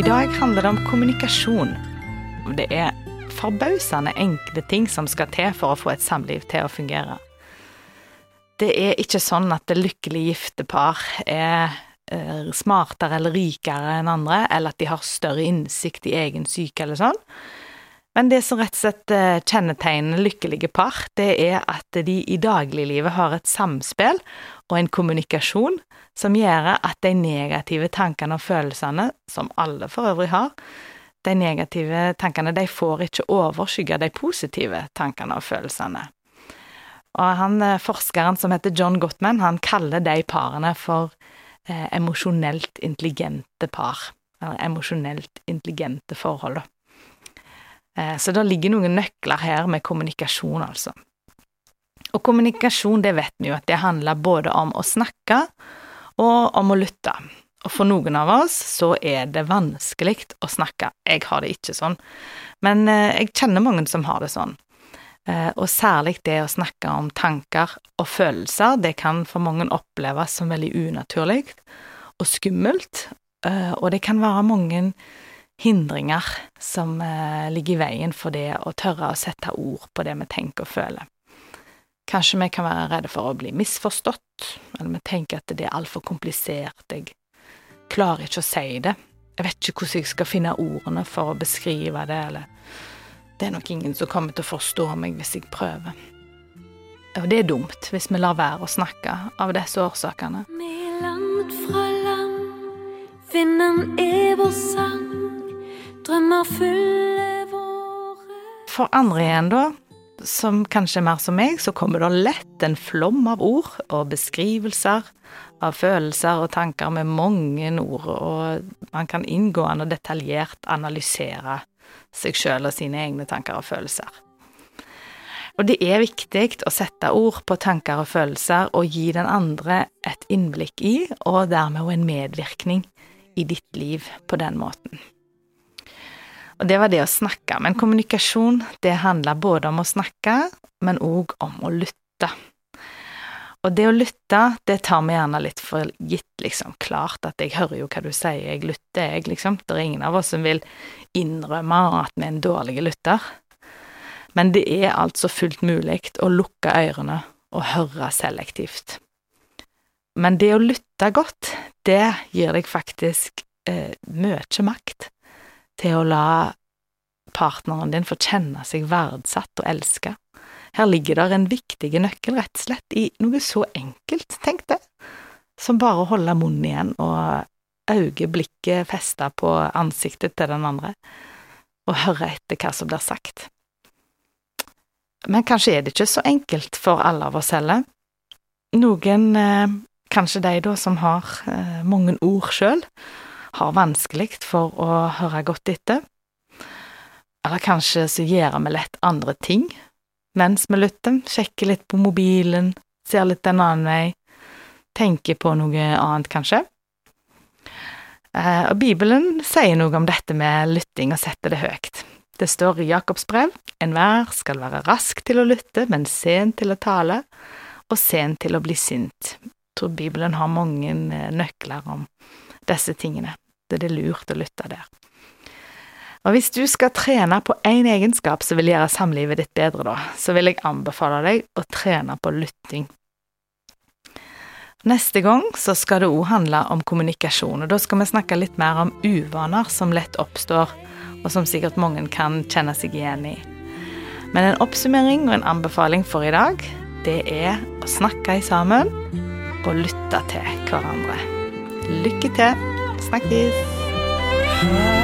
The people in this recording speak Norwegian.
I dag handler det om kommunikasjon. Det er forbausende enkle ting som skal til for å få et samliv til å fungere. Det er ikke sånn at det lykkelige gifte par er eh, smartere eller rikere enn andre, eller at de har større innsikt i egen syke eller sånn. Men det som rett og slett eh, kjennetegner lykkelige par, det er at de i dagliglivet har et samspill og en kommunikasjon som gjør at de negative tankene og følelsene, som alle for øvrig har, de negative tankene de får ikke overskygge de positive tankene og følelsene. Og han eh, forskeren som heter John Gottman, han kaller de parene for eh, emosjonelt intelligente par. Eller emosjonelt intelligente forhold, så det ligger noen nøkler her med kommunikasjon, altså. Og kommunikasjon, det vet vi jo at det handler både om å snakke og om å lytte. Og for noen av oss så er det vanskelig å snakke. Jeg har det ikke sånn, men eh, jeg kjenner mange som har det sånn. Eh, og særlig det å snakke om tanker og følelser, det kan for mange oppleves som veldig unaturlig og skummelt, eh, og det kan være mange hindringer som ligger i veien for det å tørre å sette ord på det vi tenker og føler. Kanskje vi kan være redde for å bli misforstått, eller vi tenker at det er altfor komplisert, jeg klarer ikke å si det. Jeg vet ikke hvordan jeg skal finne ordene for å beskrive det, eller Det er nok ingen som kommer til å forstå meg hvis jeg prøver. Og det er dumt hvis vi lar være å snakke av disse årsakene. Vi langt fra land, vinden er vår sang, drømmer fulle våre For andre igjen, da, som kanskje er mer som meg, så kommer det lett en flom av ord og beskrivelser av følelser og tanker med mange ord, og man kan inngående og detaljert analysere seg sjøl og sine egne tanker og følelser. Og det er viktig å sette ord på tanker og følelser og gi den andre et innblikk i, og dermed en medvirkning i ditt liv på den måten. Og det var det å snakke, men kommunikasjon, det handler både om å snakke, men òg om å lytte. Og det å lytte, det tar vi gjerne litt for gitt, liksom. Klart at jeg hører jo hva du sier, jeg lytter, jeg, liksom. Det er ingen av oss som vil innrømme at vi er en dårlig lytter. Men det er altså fullt mulig å lukke ørene og høre selektivt. Men det å lytte godt, det gir deg faktisk eh, mye makt til å la partneren din få kjenne seg verdsatt og elska. Her ligger der en viktig nøkkel, rett og slett, i noe så enkelt, tenk det, som bare å holde munnen igjen og øyeblikket festa på ansiktet til den andre, og høre etter hva som blir sagt. Men kanskje er det ikke så enkelt for alle av oss heller. Noen, eh, kanskje de da som har eh, mange ord sjøl, har vanskelig for å høre godt etter. Eller kanskje så gjør vi lett andre ting mens vi lytter, sjekker litt på mobilen, ser litt en annen vei, tenker på noe annet, kanskje. Eh, og Bibelen sier noe om dette med lytting og setter det høyt. Det står i Jakobs brev, enhver skal være rask til å lytte, men sen til å tale, og sen til å bli sint. Jeg tror Bibelen har mange nøkler om disse tingene. Det er lurt å lytte der. Og hvis du skal trene på én egenskap som vil gjøre samlivet ditt bedre, da, så vil jeg anbefale deg å trene på lytting. Neste gang så skal det òg handle om kommunikasjon, og da skal vi snakke litt mer om uvaner som lett oppstår, og som sikkert mange kan kjenne seg igjen i. Men en oppsummering og en anbefaling for i dag, det er å snakke sammen og lytte til hverandre. Lykke til. Snakkes!